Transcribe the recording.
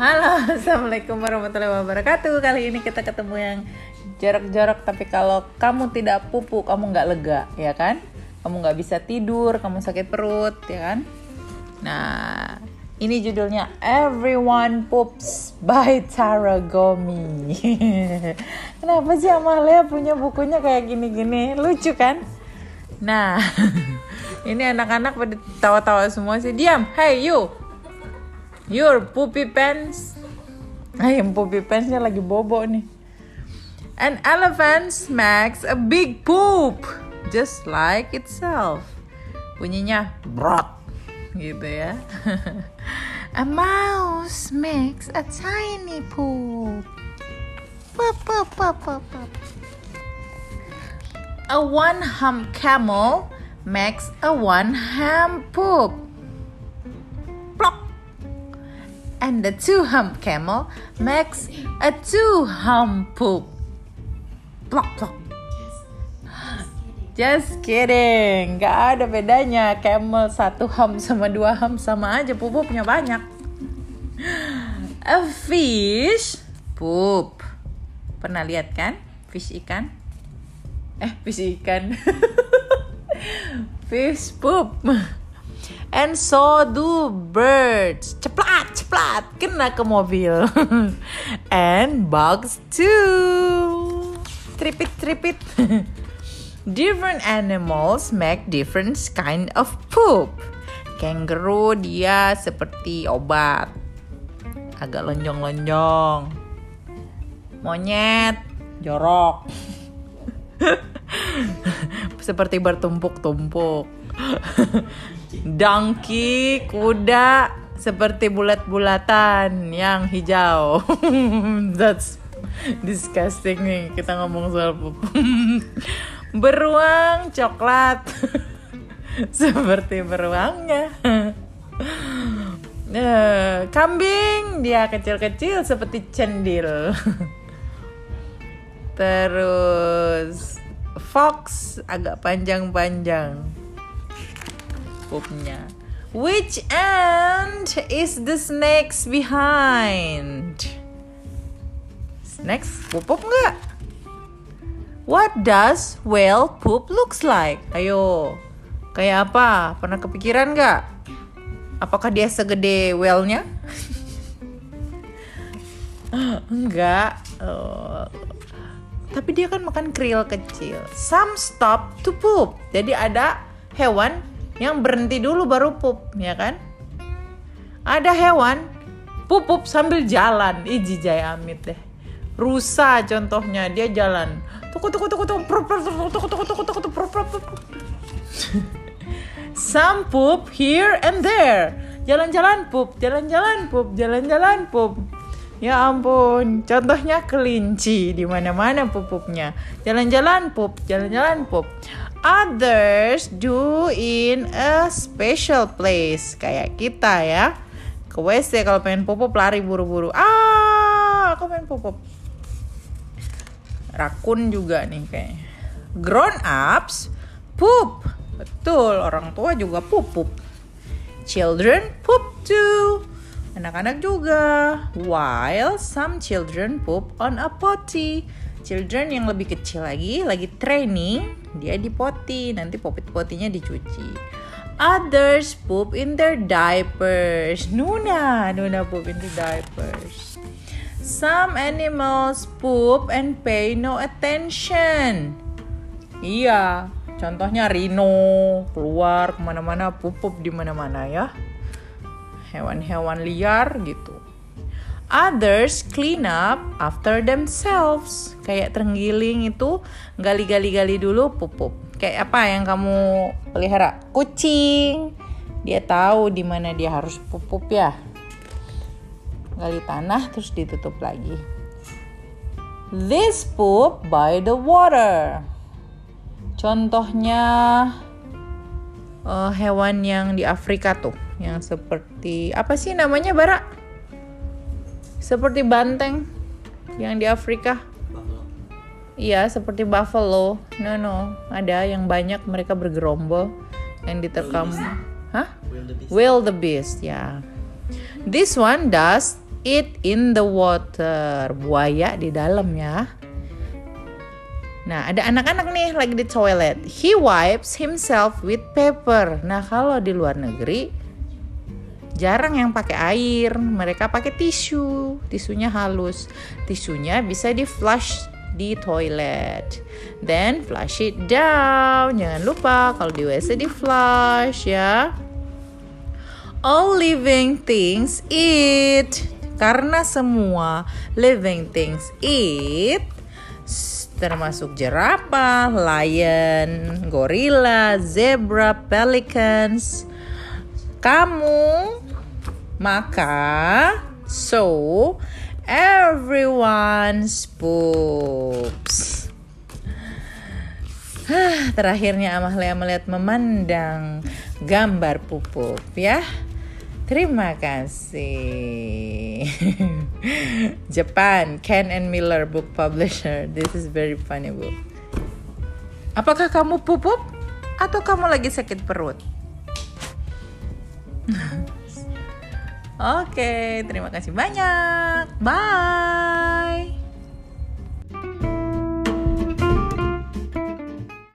Halo, assalamualaikum warahmatullahi wabarakatuh. Kali ini kita ketemu yang jarak-jarak, tapi kalau kamu tidak pupu, kamu nggak lega, ya kan? Kamu nggak bisa tidur, kamu sakit perut, ya kan? Nah, ini judulnya Everyone Poops by Tara Gomi. Kenapa sih Amalia punya bukunya kayak gini-gini? Lucu kan? Nah, ini anak-anak pada tawa-tawa semua sih. Diam, hey you, Your poopy pants. Ay, yang poopy pantsnya lagi bobo nih. An elephant smacks a big poop, just like itself. Bunyinya brot, gitu ya. a mouse makes a tiny poop. Poop, poop, poop, poop, poop. A one hump camel makes a one hump poop. And the two hump camel makes a two hump poop. Plok plok. Just kidding, gak ada bedanya. Camel satu hump sama dua hump sama aja pupupnya banyak. A fish poop. Pernah lihat kan? Fish ikan? Eh, fish ikan. fish poop and so do birds. Ceplat, ceplat, kena ke mobil. and bugs too. Tripit, tripit. different animals make different kind of poop. Kangaroo dia seperti obat. Agak lonjong-lonjong. Monyet, jorok. seperti bertumpuk-tumpuk. Donkey, kuda seperti bulat-bulatan yang hijau. That's disgusting nih kita ngomong soal pup. Beruang coklat seperti beruangnya. Uh, kambing dia kecil-kecil seperti cendil. Terus fox agak panjang-panjang pupnya. Which end is the snakes behind? Snakes pupup nggak? What does whale poop looks like? Ayo, kayak apa? Pernah kepikiran nggak? Apakah dia segede whale-nya? Enggak. Oh. Tapi dia kan makan krill kecil. Some stop to poop. Jadi ada hewan yang berhenti dulu baru pup, ya kan? Ada hewan pupup sambil jalan, iji jaya amit deh. Rusa contohnya dia jalan. Tuku tuku tuku tuku prup tuku tuku tuku tuku tuku. Some poop here and there. Jalan-jalan pup, jalan-jalan pup, jalan-jalan pup. Ya ampun, contohnya kelinci di mana-mana pupupnya, Jalan-jalan pup, jalan-jalan pup. Others do in a special place kayak kita ya. Ke WC kalau pengen pupup lari buru-buru. Ah, aku pengen pupup. Rakun juga nih kayaknya. Grown ups poop. Betul, orang tua juga pupup. Children poop too anak-anak juga. While some children poop on a potty. Children yang lebih kecil lagi, lagi training, dia di potty, nanti popit-potinya dicuci. Others poop in their diapers. Nuna, Nuna poop in the diapers. Some animals poop and pay no attention. Iya, contohnya rhino keluar ke mana-mana, pupup di mana-mana ya hewan-hewan liar gitu. Others clean up after themselves. Kayak terenggiling itu gali-gali-gali dulu pupuk. Kayak apa yang kamu pelihara? Kucing. Dia tahu di mana dia harus pupuk ya. Gali tanah terus ditutup lagi. This poop by the water. Contohnya uh, hewan yang di Afrika tuh yang seperti apa sih namanya bara seperti banteng yang di Afrika iya seperti buffalo no no ada yang banyak mereka bergerombol yang diterkam hah will the beast ya yeah. this one does it in the water. Buaya di dalam ya. Nah, ada anak-anak nih lagi di toilet. He wipes himself with paper. Nah, kalau di luar negeri jarang yang pakai air, mereka pakai tisu. Tisunya halus. Tisunya bisa di flush di toilet. Then flush it down. Jangan lupa kalau di WC di flush ya. All living things eat. Karena semua living things eat termasuk jerapah, lion, gorilla, zebra, pelicans. Kamu maka so everyone's poops. Terakhirnya Amalia melihat memandang gambar pupuk ya. Terima kasih. Japan, Ken and Miller Book Publisher. This is very funny book. Apakah kamu pupuk atau kamu lagi sakit perut? Oke, terima kasih banyak. Bye.